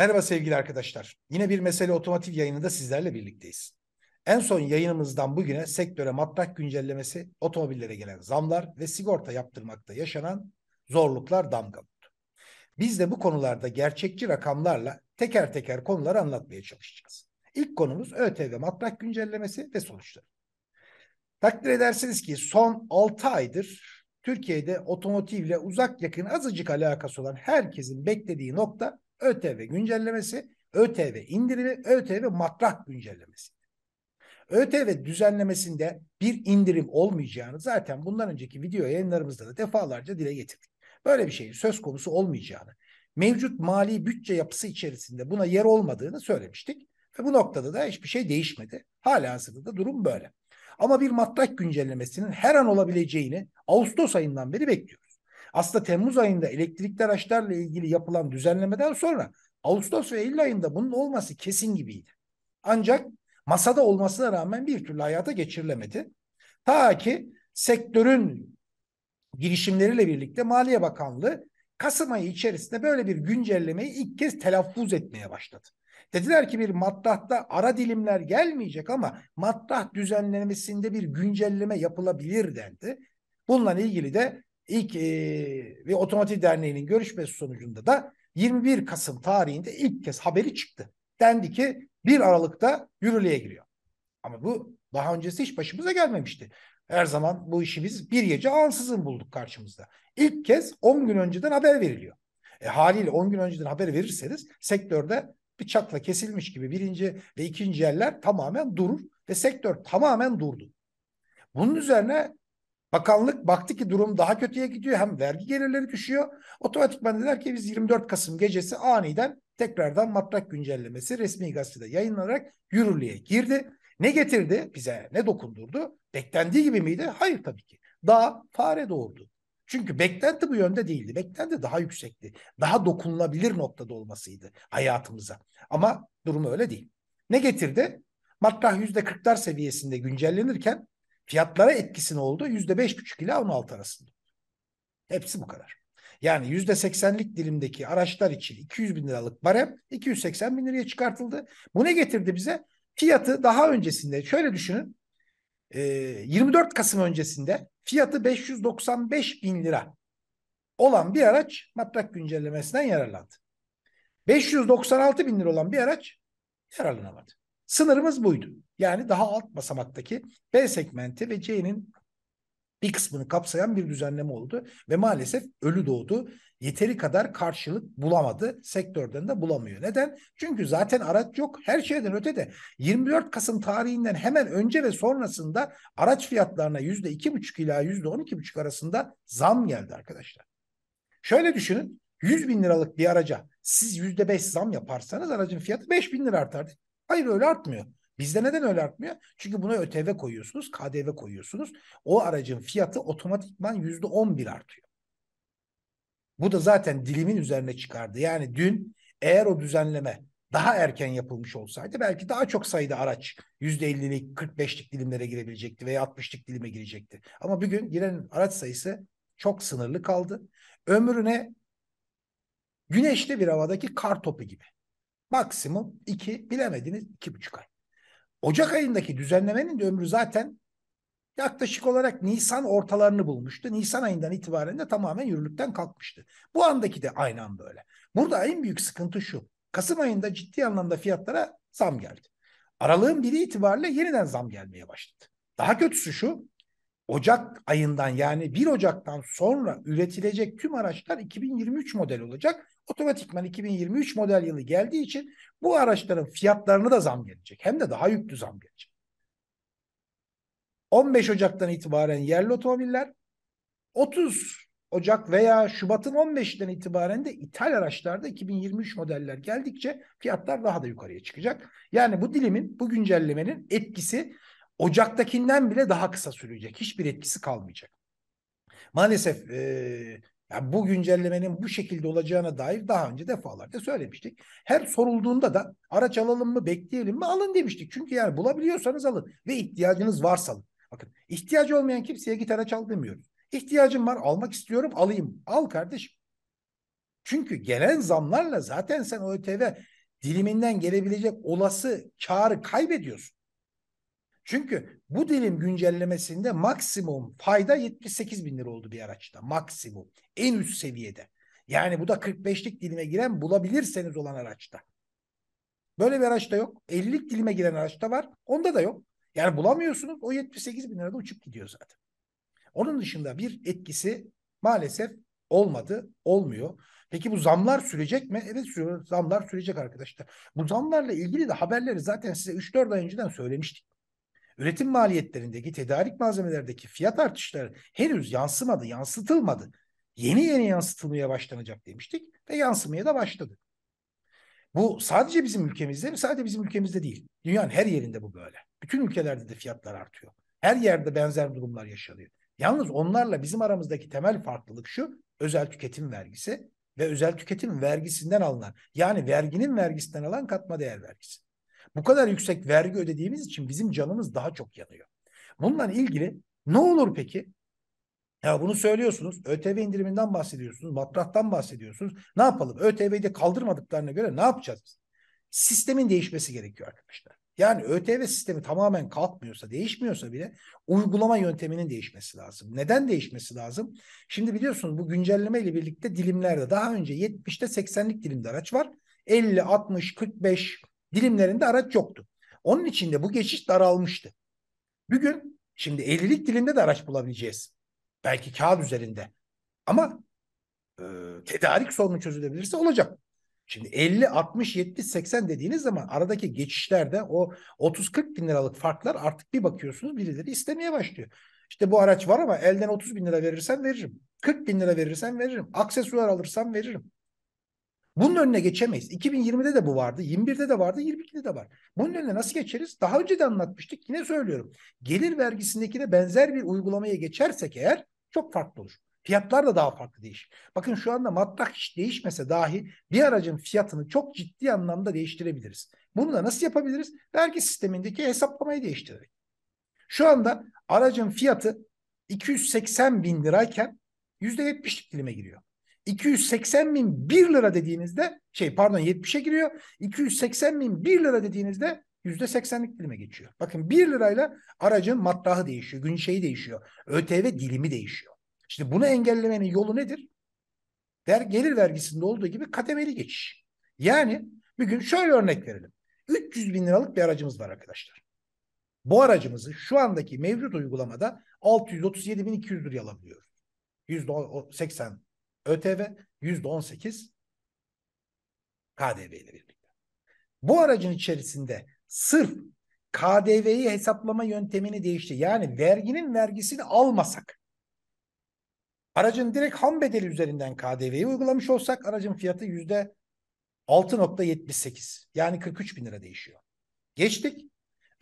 Merhaba sevgili arkadaşlar. Yine bir mesele otomotiv yayınında sizlerle birlikteyiz. En son yayınımızdan bugüne sektöre matrak güncellemesi, otomobillere gelen zamlar ve sigorta yaptırmakta yaşanan zorluklar damga vurdu. Biz de bu konularda gerçekçi rakamlarla teker teker konuları anlatmaya çalışacağız. İlk konumuz ÖTV matrak güncellemesi ve sonuçları. Takdir edersiniz ki son 6 aydır Türkiye'de otomotivle uzak yakın azıcık alakası olan herkesin beklediği nokta ÖTV güncellemesi, ÖTV indirimi, ÖTV matrah güncellemesi. ÖTV düzenlemesinde bir indirim olmayacağını zaten bundan önceki video yayınlarımızda da defalarca dile getirdik. Böyle bir şeyin söz konusu olmayacağını, mevcut mali bütçe yapısı içerisinde buna yer olmadığını söylemiştik. Ve bu noktada da hiçbir şey değişmedi. Hala hazırda da durum böyle. Ama bir matrah güncellemesinin her an olabileceğini Ağustos ayından beri bekliyoruz. Aslında Temmuz ayında elektrikli araçlarla ilgili yapılan düzenlemeden sonra Ağustos ve Eylül ayında bunun olması kesin gibiydi. Ancak masada olmasına rağmen bir türlü hayata geçirilemedi. Ta ki sektörün girişimleriyle birlikte Maliye Bakanlığı Kasım ayı içerisinde böyle bir güncellemeyi ilk kez telaffuz etmeye başladı. Dediler ki bir maddahta ara dilimler gelmeyecek ama maddah düzenlemesinde bir güncelleme yapılabilir dendi. Bununla ilgili de ilk e, ve Otomotiv Derneği'nin görüşmesi sonucunda da 21 Kasım tarihinde ilk kez haberi çıktı. Dendi ki 1 Aralık'ta yürürlüğe giriyor. Ama bu daha öncesi hiç başımıza gelmemişti. Her zaman bu işi biz bir gece ansızın bulduk karşımızda. İlk kez 10 gün önceden haber veriliyor. E, haliyle 10 gün önceden haber verirseniz sektörde bıçakla kesilmiş gibi birinci ve ikinci yerler tamamen durur ve sektör tamamen durdu. Bunun üzerine Bakanlık baktı ki durum daha kötüye gidiyor. Hem vergi gelirleri düşüyor. Otomatikman dediler ki biz 24 Kasım gecesi aniden tekrardan matrak güncellemesi resmi gazetede yayınlanarak yürürlüğe girdi. Ne getirdi bize ne dokundurdu? Beklendiği gibi miydi? Hayır tabii ki. Daha fare doğurdu. Çünkü beklenti bu yönde değildi. Beklenti daha yüksekti. Daha dokunulabilir noktada olmasıydı hayatımıza. Ama durum öyle değil. Ne getirdi? Matrah %40'lar seviyesinde güncellenirken fiyatlara etkisi ne oldu? Yüzde beş buçuk ile on altı arasında. Hepsi bu kadar. Yani yüzde seksenlik dilimdeki araçlar için 200 bin liralık barem 280 bin liraya çıkartıldı. Bu ne getirdi bize? Fiyatı daha öncesinde şöyle düşünün. 24 Kasım öncesinde fiyatı 595 bin lira olan bir araç matrak güncellemesinden yararlandı. 596 bin lira olan bir araç yararlanamadı. Sınırımız buydu. Yani daha alt basamaktaki B segmenti ve C'nin bir kısmını kapsayan bir düzenleme oldu ve maalesef ölü doğdu. Yeteri kadar karşılık bulamadı. Sektörden de bulamıyor. Neden? Çünkü zaten araç yok. Her şeyden ötede 24 Kasım tarihinden hemen önce ve sonrasında araç fiyatlarına %2,5 ila %12,5 arasında zam geldi arkadaşlar. Şöyle düşünün. 100 bin liralık bir araca siz %5 zam yaparsanız aracın fiyatı 5 bin lira artar. Hayır öyle artmıyor. Bizde neden öyle artmıyor? Çünkü buna ÖTV koyuyorsunuz, KDV koyuyorsunuz. O aracın fiyatı otomatikman yüzde on bir artıyor. Bu da zaten dilimin üzerine çıkardı. Yani dün eğer o düzenleme daha erken yapılmış olsaydı belki daha çok sayıda araç %50'lik 45'lik dilimlere girebilecekti veya 60'lık dilime girecekti. Ama bugün giren araç sayısı çok sınırlı kaldı. Ömrüne güneşli bir havadaki kar topu gibi. Maksimum iki bilemediniz iki buçuk ay. Ocak ayındaki düzenlemenin de ömrü zaten yaklaşık olarak Nisan ortalarını bulmuştu. Nisan ayından itibaren de tamamen yürürlükten kalkmıştı. Bu andaki de aynı anda öyle. Burada en büyük sıkıntı şu. Kasım ayında ciddi anlamda fiyatlara zam geldi. Aralığın biri itibariyle yeniden zam gelmeye başladı. Daha kötüsü şu. Ocak ayından yani 1 Ocak'tan sonra üretilecek tüm araçlar 2023 model olacak otomatikman 2023 model yılı geldiği için bu araçların fiyatlarını da zam gelecek. Hem de daha yüklü zam gelecek. 15 Ocak'tan itibaren yerli otomobiller 30 Ocak veya Şubat'ın 15'ten itibaren de ithal araçlarda 2023 modeller geldikçe fiyatlar daha da yukarıya çıkacak. Yani bu dilimin, bu güncellemenin etkisi Ocak'takinden bile daha kısa sürecek. Hiçbir etkisi kalmayacak. Maalesef e, yani bu güncellemenin bu şekilde olacağına dair daha önce defalarca söylemiştik. Her sorulduğunda da araç alalım mı bekleyelim mi alın demiştik. Çünkü yani bulabiliyorsanız alın ve ihtiyacınız varsa alın. Bakın ihtiyacı olmayan kimseye git araç al demiyoruz. İhtiyacım var almak istiyorum alayım. Al kardeşim. Çünkü gelen zamlarla zaten sen ÖTV diliminden gelebilecek olası karı kaybediyorsun. Çünkü bu dilim güncellemesinde maksimum fayda 78 bin lira oldu bir araçta. Maksimum. En üst seviyede. Yani bu da 45'lik dilime giren bulabilirseniz olan araçta. Böyle bir araçta yok. 50'lik dilime giren araçta var. Onda da yok. Yani bulamıyorsunuz. O 78 bin lirada uçup gidiyor zaten. Onun dışında bir etkisi maalesef olmadı, olmuyor. Peki bu zamlar sürecek mi? Evet sürüyor. Zamlar sürecek arkadaşlar. Bu zamlarla ilgili de haberleri zaten size 3-4 ay önceden söylemiştik. Üretim maliyetlerindeki, tedarik malzemelerdeki fiyat artışları henüz yansımadı, yansıtılmadı. Yeni yeni yansıtılmaya başlanacak demiştik ve yansımaya da başladı. Bu sadece bizim ülkemizde mi? Sadece bizim ülkemizde değil. Dünyanın her yerinde bu böyle. Bütün ülkelerde de fiyatlar artıyor. Her yerde benzer durumlar yaşanıyor. Yalnız onlarla bizim aramızdaki temel farklılık şu. Özel tüketim vergisi ve özel tüketim vergisinden alınan yani verginin vergisinden alan katma değer vergisi. Bu kadar yüksek vergi ödediğimiz için bizim canımız daha çok yanıyor. Bununla ilgili ne olur peki? Ya bunu söylüyorsunuz. ÖTV indiriminden bahsediyorsunuz. Matrahtan bahsediyorsunuz. Ne yapalım? ÖTV'yi de kaldırmadıklarına göre ne yapacağız? Sistemin değişmesi gerekiyor arkadaşlar. Yani ÖTV sistemi tamamen kalkmıyorsa, değişmiyorsa bile uygulama yönteminin değişmesi lazım. Neden değişmesi lazım? Şimdi biliyorsunuz bu güncelleme ile birlikte dilimlerde daha önce 70'te 80'lik dilimde araç var. 50, 60, 45 dilimlerinde araç yoktu. Onun için de bu geçiş daralmıştı. Bugün şimdi 50'lik dilimde de araç bulabileceğiz. Belki kağıt üzerinde. Ama e, tedarik sorunu çözülebilirse olacak. Şimdi 50, 60, 70, 80 dediğiniz zaman aradaki geçişlerde o 30-40 bin liralık farklar artık bir bakıyorsunuz birileri istemeye başlıyor. İşte bu araç var ama elden 30 bin lira verirsen veririm. 40 bin lira verirsen veririm. Aksesuar alırsam veririm. Bunun önüne geçemeyiz. 2020'de de bu vardı, 21'de de vardı, 22'de de var. Bunun önüne nasıl geçeriz? Daha önce de anlatmıştık. Yine söylüyorum. Gelir vergisindekine benzer bir uygulamaya geçersek eğer çok farklı olur. Fiyatlar da daha farklı değişir. Bakın şu anda matrak hiç değişmese dahi bir aracın fiyatını çok ciddi anlamda değiştirebiliriz. Bunu da nasıl yapabiliriz? Vergi sistemindeki hesaplamayı değiştirerek. Şu anda aracın fiyatı 280 bin lirayken %70'lik dilime giriyor. 280 bin 1 lira dediğinizde şey pardon 70'e giriyor. 280 bin 1 lira dediğinizde %80'lik dilime geçiyor. Bakın 1 lirayla aracın matrahı değişiyor. Gün şeyi değişiyor. ÖTV dilimi değişiyor. İşte bunu engellemenin yolu nedir? Der, gelir vergisinde olduğu gibi kademeli geçiş. Yani bir gün şöyle örnek verelim. 300 bin liralık bir aracımız var arkadaşlar. Bu aracımızı şu andaki mevcut uygulamada 637.200 liraya alabiliyoruz. %80 ÖTV, %18 KDV ile birlikte. Bu aracın içerisinde sırf KDV'yi hesaplama yöntemini değişti. Yani verginin vergisini almasak Aracın direkt ham bedeli üzerinden KDV'yi uygulamış olsak aracın fiyatı yüzde 6.78 yani 43 bin lira değişiyor. Geçtik.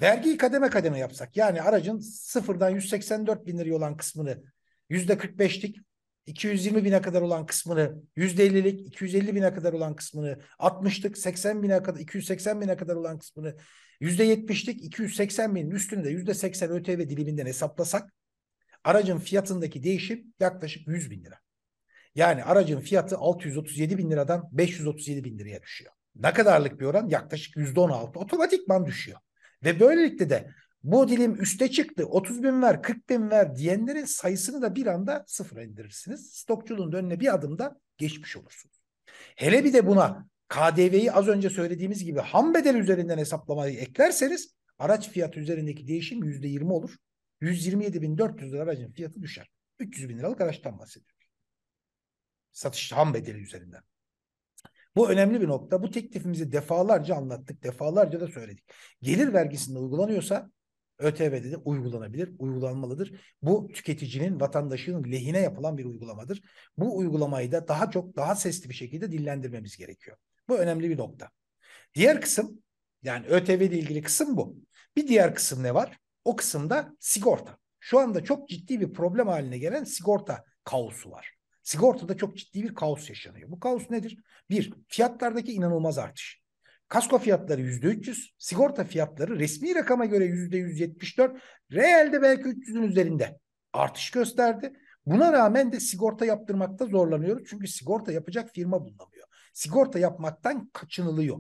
Vergiyi kademe kademe yapsak yani aracın sıfırdan 184 bin liraya olan kısmını yüzde 45'lik 220 bine kadar olan kısmını %50'lik 250 bine kadar olan kısmını 60'lık 80 bine kadar 280 bine kadar olan kısmını %70'lik 280 binin üstünü de %80 ÖTV diliminden hesaplasak aracın fiyatındaki değişim yaklaşık 100 bin lira. Yani aracın fiyatı 637 bin liradan 537 bin liraya düşüyor. Ne kadarlık bir oran? Yaklaşık %16 otomatikman düşüyor. Ve böylelikle de bu dilim üste çıktı 30 bin ver 40 bin ver diyenlerin sayısını da bir anda sıfıra indirirsiniz. Stokçuluğun önüne bir adımda geçmiş olursunuz. Hele bir de buna KDV'yi az önce söylediğimiz gibi ham bedel üzerinden hesaplamayı eklerseniz araç fiyatı üzerindeki değişim %20 olur. 127.400 lira aracın fiyatı düşer. 300 bin liralık araçtan bahsediyoruz. Satış ham bedeli üzerinden. Bu önemli bir nokta. Bu teklifimizi defalarca anlattık. Defalarca da söyledik. Gelir vergisinde uygulanıyorsa ÖTV'de de uygulanabilir, uygulanmalıdır. Bu tüketicinin, vatandaşının lehine yapılan bir uygulamadır. Bu uygulamayı da daha çok, daha sesli bir şekilde dillendirmemiz gerekiyor. Bu önemli bir nokta. Diğer kısım, yani ÖTV ile ilgili kısım bu. Bir diğer kısım ne var? O kısımda sigorta. Şu anda çok ciddi bir problem haline gelen sigorta kaosu var. Sigortada çok ciddi bir kaos yaşanıyor. Bu kaos nedir? Bir, fiyatlardaki inanılmaz artış. Kasko fiyatları yüzde 300, sigorta fiyatları resmi rakama göre yüzde 174, reelde belki 300'ün üzerinde artış gösterdi. Buna rağmen de sigorta yaptırmakta zorlanıyoruz. Çünkü sigorta yapacak firma bulunamıyor. Sigorta yapmaktan kaçınılıyor.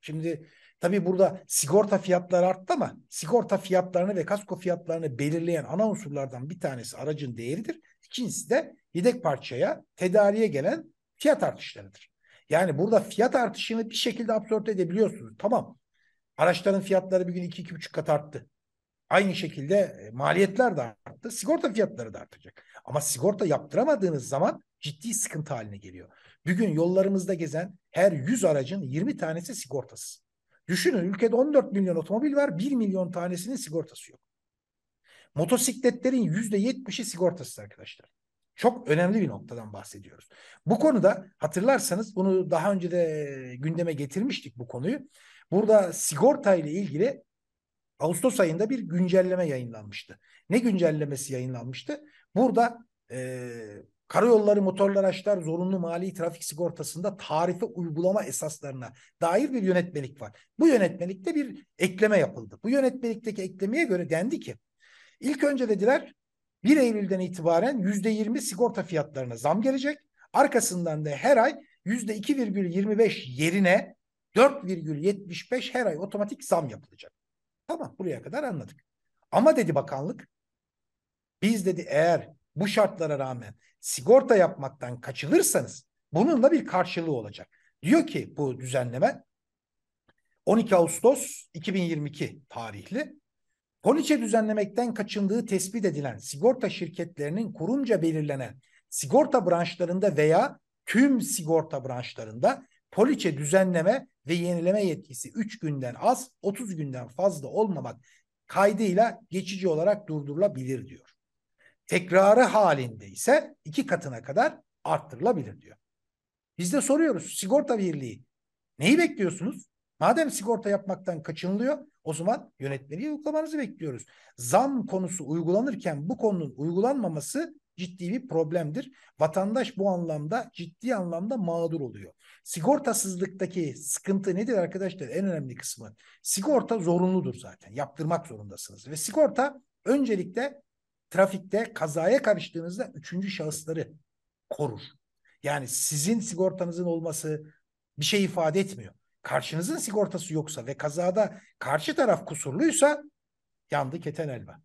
Şimdi tabii burada sigorta fiyatları arttı ama sigorta fiyatlarını ve kasko fiyatlarını belirleyen ana unsurlardan bir tanesi aracın değeridir. İkincisi de yedek parçaya, tedariye gelen fiyat artışlarıdır. Yani burada fiyat artışını bir şekilde absorbe edebiliyorsunuz. Tamam. Araçların fiyatları bir gün iki, iki buçuk kat arttı. Aynı şekilde e, maliyetler de arttı. Sigorta fiyatları da artacak. Ama sigorta yaptıramadığınız zaman ciddi sıkıntı haline geliyor. Bugün yollarımızda gezen her 100 aracın 20 tanesi sigortasız. Düşünün ülkede 14 milyon otomobil var. 1 milyon tanesinin sigortası yok. Motosikletlerin %70'i sigortasız arkadaşlar. Çok önemli bir noktadan bahsediyoruz. Bu konuda hatırlarsanız bunu daha önce de gündeme getirmiştik bu konuyu. Burada sigorta ile ilgili Ağustos ayında bir güncelleme yayınlanmıştı. Ne güncellemesi yayınlanmıştı? Burada e, karayolları motorlu araçlar zorunlu mali trafik sigortasında tarife uygulama esaslarına dair bir yönetmelik var. Bu yönetmelikte bir ekleme yapıldı. Bu yönetmelikteki eklemeye göre dendi ki ilk önce dediler 1 Eylül'den itibaren %20 sigorta fiyatlarına zam gelecek. Arkasından da her ay %2,25 yerine 4,75 her ay otomatik zam yapılacak. Tamam buraya kadar anladık. Ama dedi bakanlık biz dedi eğer bu şartlara rağmen sigorta yapmaktan kaçılırsanız bununla bir karşılığı olacak. Diyor ki bu düzenleme 12 Ağustos 2022 tarihli poliçe düzenlemekten kaçındığı tespit edilen sigorta şirketlerinin kurumca belirlenen sigorta branşlarında veya tüm sigorta branşlarında poliçe düzenleme ve yenileme yetkisi 3 günden az 30 günden fazla olmamak kaydıyla geçici olarak durdurulabilir diyor. Tekrarı halinde ise iki katına kadar arttırılabilir diyor. Biz de soruyoruz sigorta birliği neyi bekliyorsunuz? Madem sigorta yapmaktan kaçınılıyor o zaman yönetmeliği uygulamanızı bekliyoruz. Zam konusu uygulanırken bu konunun uygulanmaması ciddi bir problemdir. Vatandaş bu anlamda ciddi anlamda mağdur oluyor. Sigortasızlıktaki sıkıntı nedir arkadaşlar? En önemli kısmı. Sigorta zorunludur zaten. Yaptırmak zorundasınız. Ve sigorta öncelikle trafikte kazaya karıştığınızda üçüncü şahısları korur. Yani sizin sigortanızın olması bir şey ifade etmiyor. Karşınızın sigortası yoksa ve kazada karşı taraf kusurluysa yandı keten elba.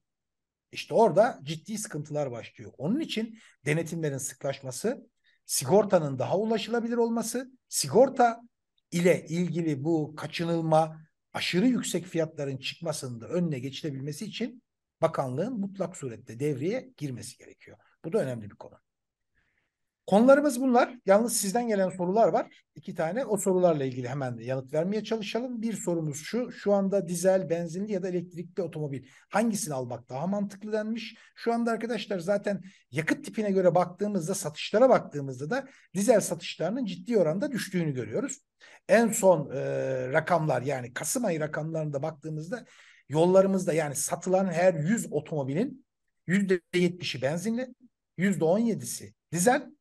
İşte orada ciddi sıkıntılar başlıyor. Onun için denetimlerin sıklaşması, sigortanın daha ulaşılabilir olması, sigorta ile ilgili bu kaçınılma, aşırı yüksek fiyatların çıkmasının da önüne geçilebilmesi için bakanlığın mutlak surette devreye girmesi gerekiyor. Bu da önemli bir konu. Konularımız bunlar. Yalnız sizden gelen sorular var. İki tane. O sorularla ilgili hemen yanıt vermeye çalışalım. Bir sorumuz şu. Şu anda dizel, benzinli ya da elektrikli otomobil hangisini almak daha mantıklı denmiş. Şu anda arkadaşlar zaten yakıt tipine göre baktığımızda, satışlara baktığımızda da dizel satışlarının ciddi oranda düştüğünü görüyoruz. En son e, rakamlar yani Kasım ayı rakamlarında baktığımızda yollarımızda yani satılan her 100 otomobilin %70'i benzinli, %17'si dizel,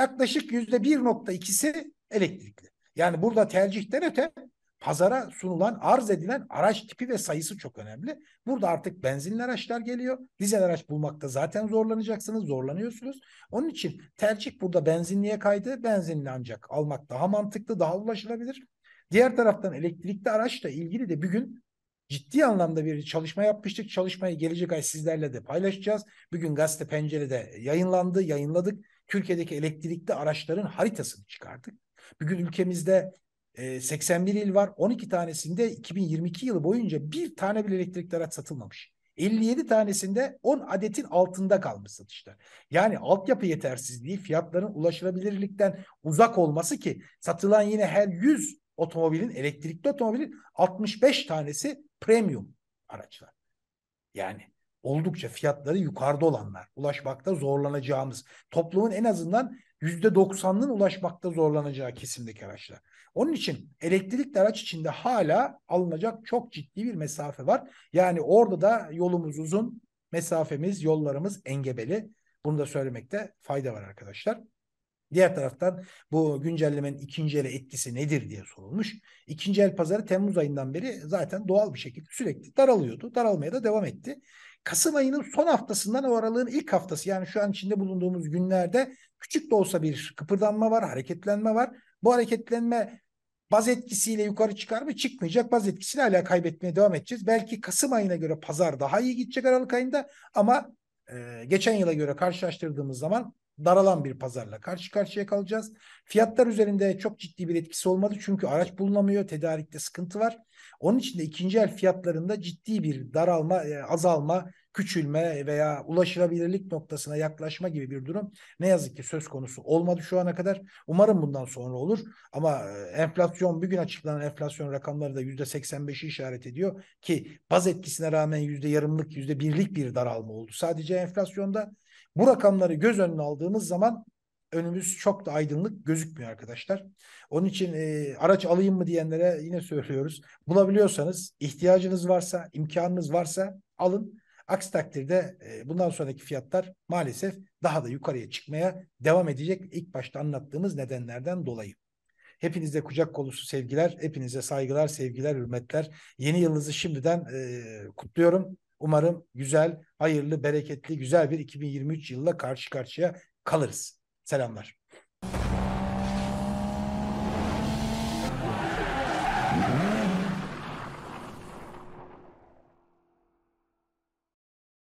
yaklaşık %1.2'si elektrikli. Yani burada tercihten öte pazara sunulan, arz edilen araç tipi ve sayısı çok önemli. Burada artık benzinli araçlar geliyor. Dizel araç bulmakta zaten zorlanacaksınız, zorlanıyorsunuz. Onun için tercih burada benzinliye kaydı. Benzinli ancak almak daha mantıklı, daha ulaşılabilir. Diğer taraftan elektrikli araçla ilgili de bir gün ciddi anlamda bir çalışma yapmıştık. Çalışmayı gelecek ay sizlerle de paylaşacağız. Bugün gazete pencerede yayınlandı, yayınladık. Türkiye'deki elektrikli araçların haritasını çıkardık. Bugün ülkemizde 81 e, il var. 12 tanesinde 2022 yılı boyunca bir tane bile elektrikli araç satılmamış. 57 tanesinde 10 adetin altında kalmış satışlar. Yani altyapı yetersizliği, fiyatların ulaşılabilirlikten uzak olması ki satılan yine her 100 otomobilin, elektrikli otomobilin 65 tanesi premium araçlar. Yani oldukça fiyatları yukarıda olanlar, ulaşmakta zorlanacağımız, toplumun en azından yüzde doksanının ulaşmakta zorlanacağı kesimdeki araçlar. Onun için elektrikli araç içinde hala alınacak çok ciddi bir mesafe var. Yani orada da yolumuz uzun, mesafemiz, yollarımız engebeli. Bunu da söylemekte fayda var arkadaşlar. Diğer taraftan bu güncellemenin ikinci ele etkisi nedir diye sorulmuş. İkinci el pazarı Temmuz ayından beri zaten doğal bir şekilde sürekli daralıyordu. Daralmaya da devam etti. Kasım ayının son haftasından o aralığın ilk haftası yani şu an içinde bulunduğumuz günlerde küçük de olsa bir kıpırdanma var, hareketlenme var. Bu hareketlenme baz etkisiyle yukarı çıkar mı? Çıkmayacak. Baz etkisiyle hala kaybetmeye devam edeceğiz. Belki Kasım ayına göre pazar daha iyi gidecek Aralık ayında ama e, geçen yıla göre karşılaştırdığımız zaman daralan bir pazarla karşı karşıya kalacağız. Fiyatlar üzerinde çok ciddi bir etkisi olmadı çünkü araç bulunamıyor, tedarikte sıkıntı var. Onun için de ikinci el fiyatlarında ciddi bir daralma, e, azalma, küçülme veya ulaşılabilirlik noktasına yaklaşma gibi bir durum ne yazık ki söz konusu olmadı şu ana kadar. Umarım bundan sonra olur ama e, enflasyon bugün açıklanan enflasyon rakamları da yüzde 85'i işaret ediyor ki baz etkisine rağmen yüzde yarımlık, yüzde birlik bir daralma oldu. Sadece enflasyonda bu rakamları göz önüne aldığımız zaman önümüz çok da aydınlık gözükmüyor arkadaşlar. Onun için e, araç alayım mı diyenlere yine söylüyoruz. Bulabiliyorsanız, ihtiyacınız varsa, imkanınız varsa alın. Aksi takdirde e, bundan sonraki fiyatlar maalesef daha da yukarıya çıkmaya devam edecek. İlk başta anlattığımız nedenlerden dolayı. Hepinize kucak kolusu sevgiler, hepinize saygılar, sevgiler, hürmetler. Yeni yılınızı şimdiden e, kutluyorum. Umarım güzel, hayırlı, bereketli, güzel bir 2023 yılına karşı karşıya kalırız. Selamlar.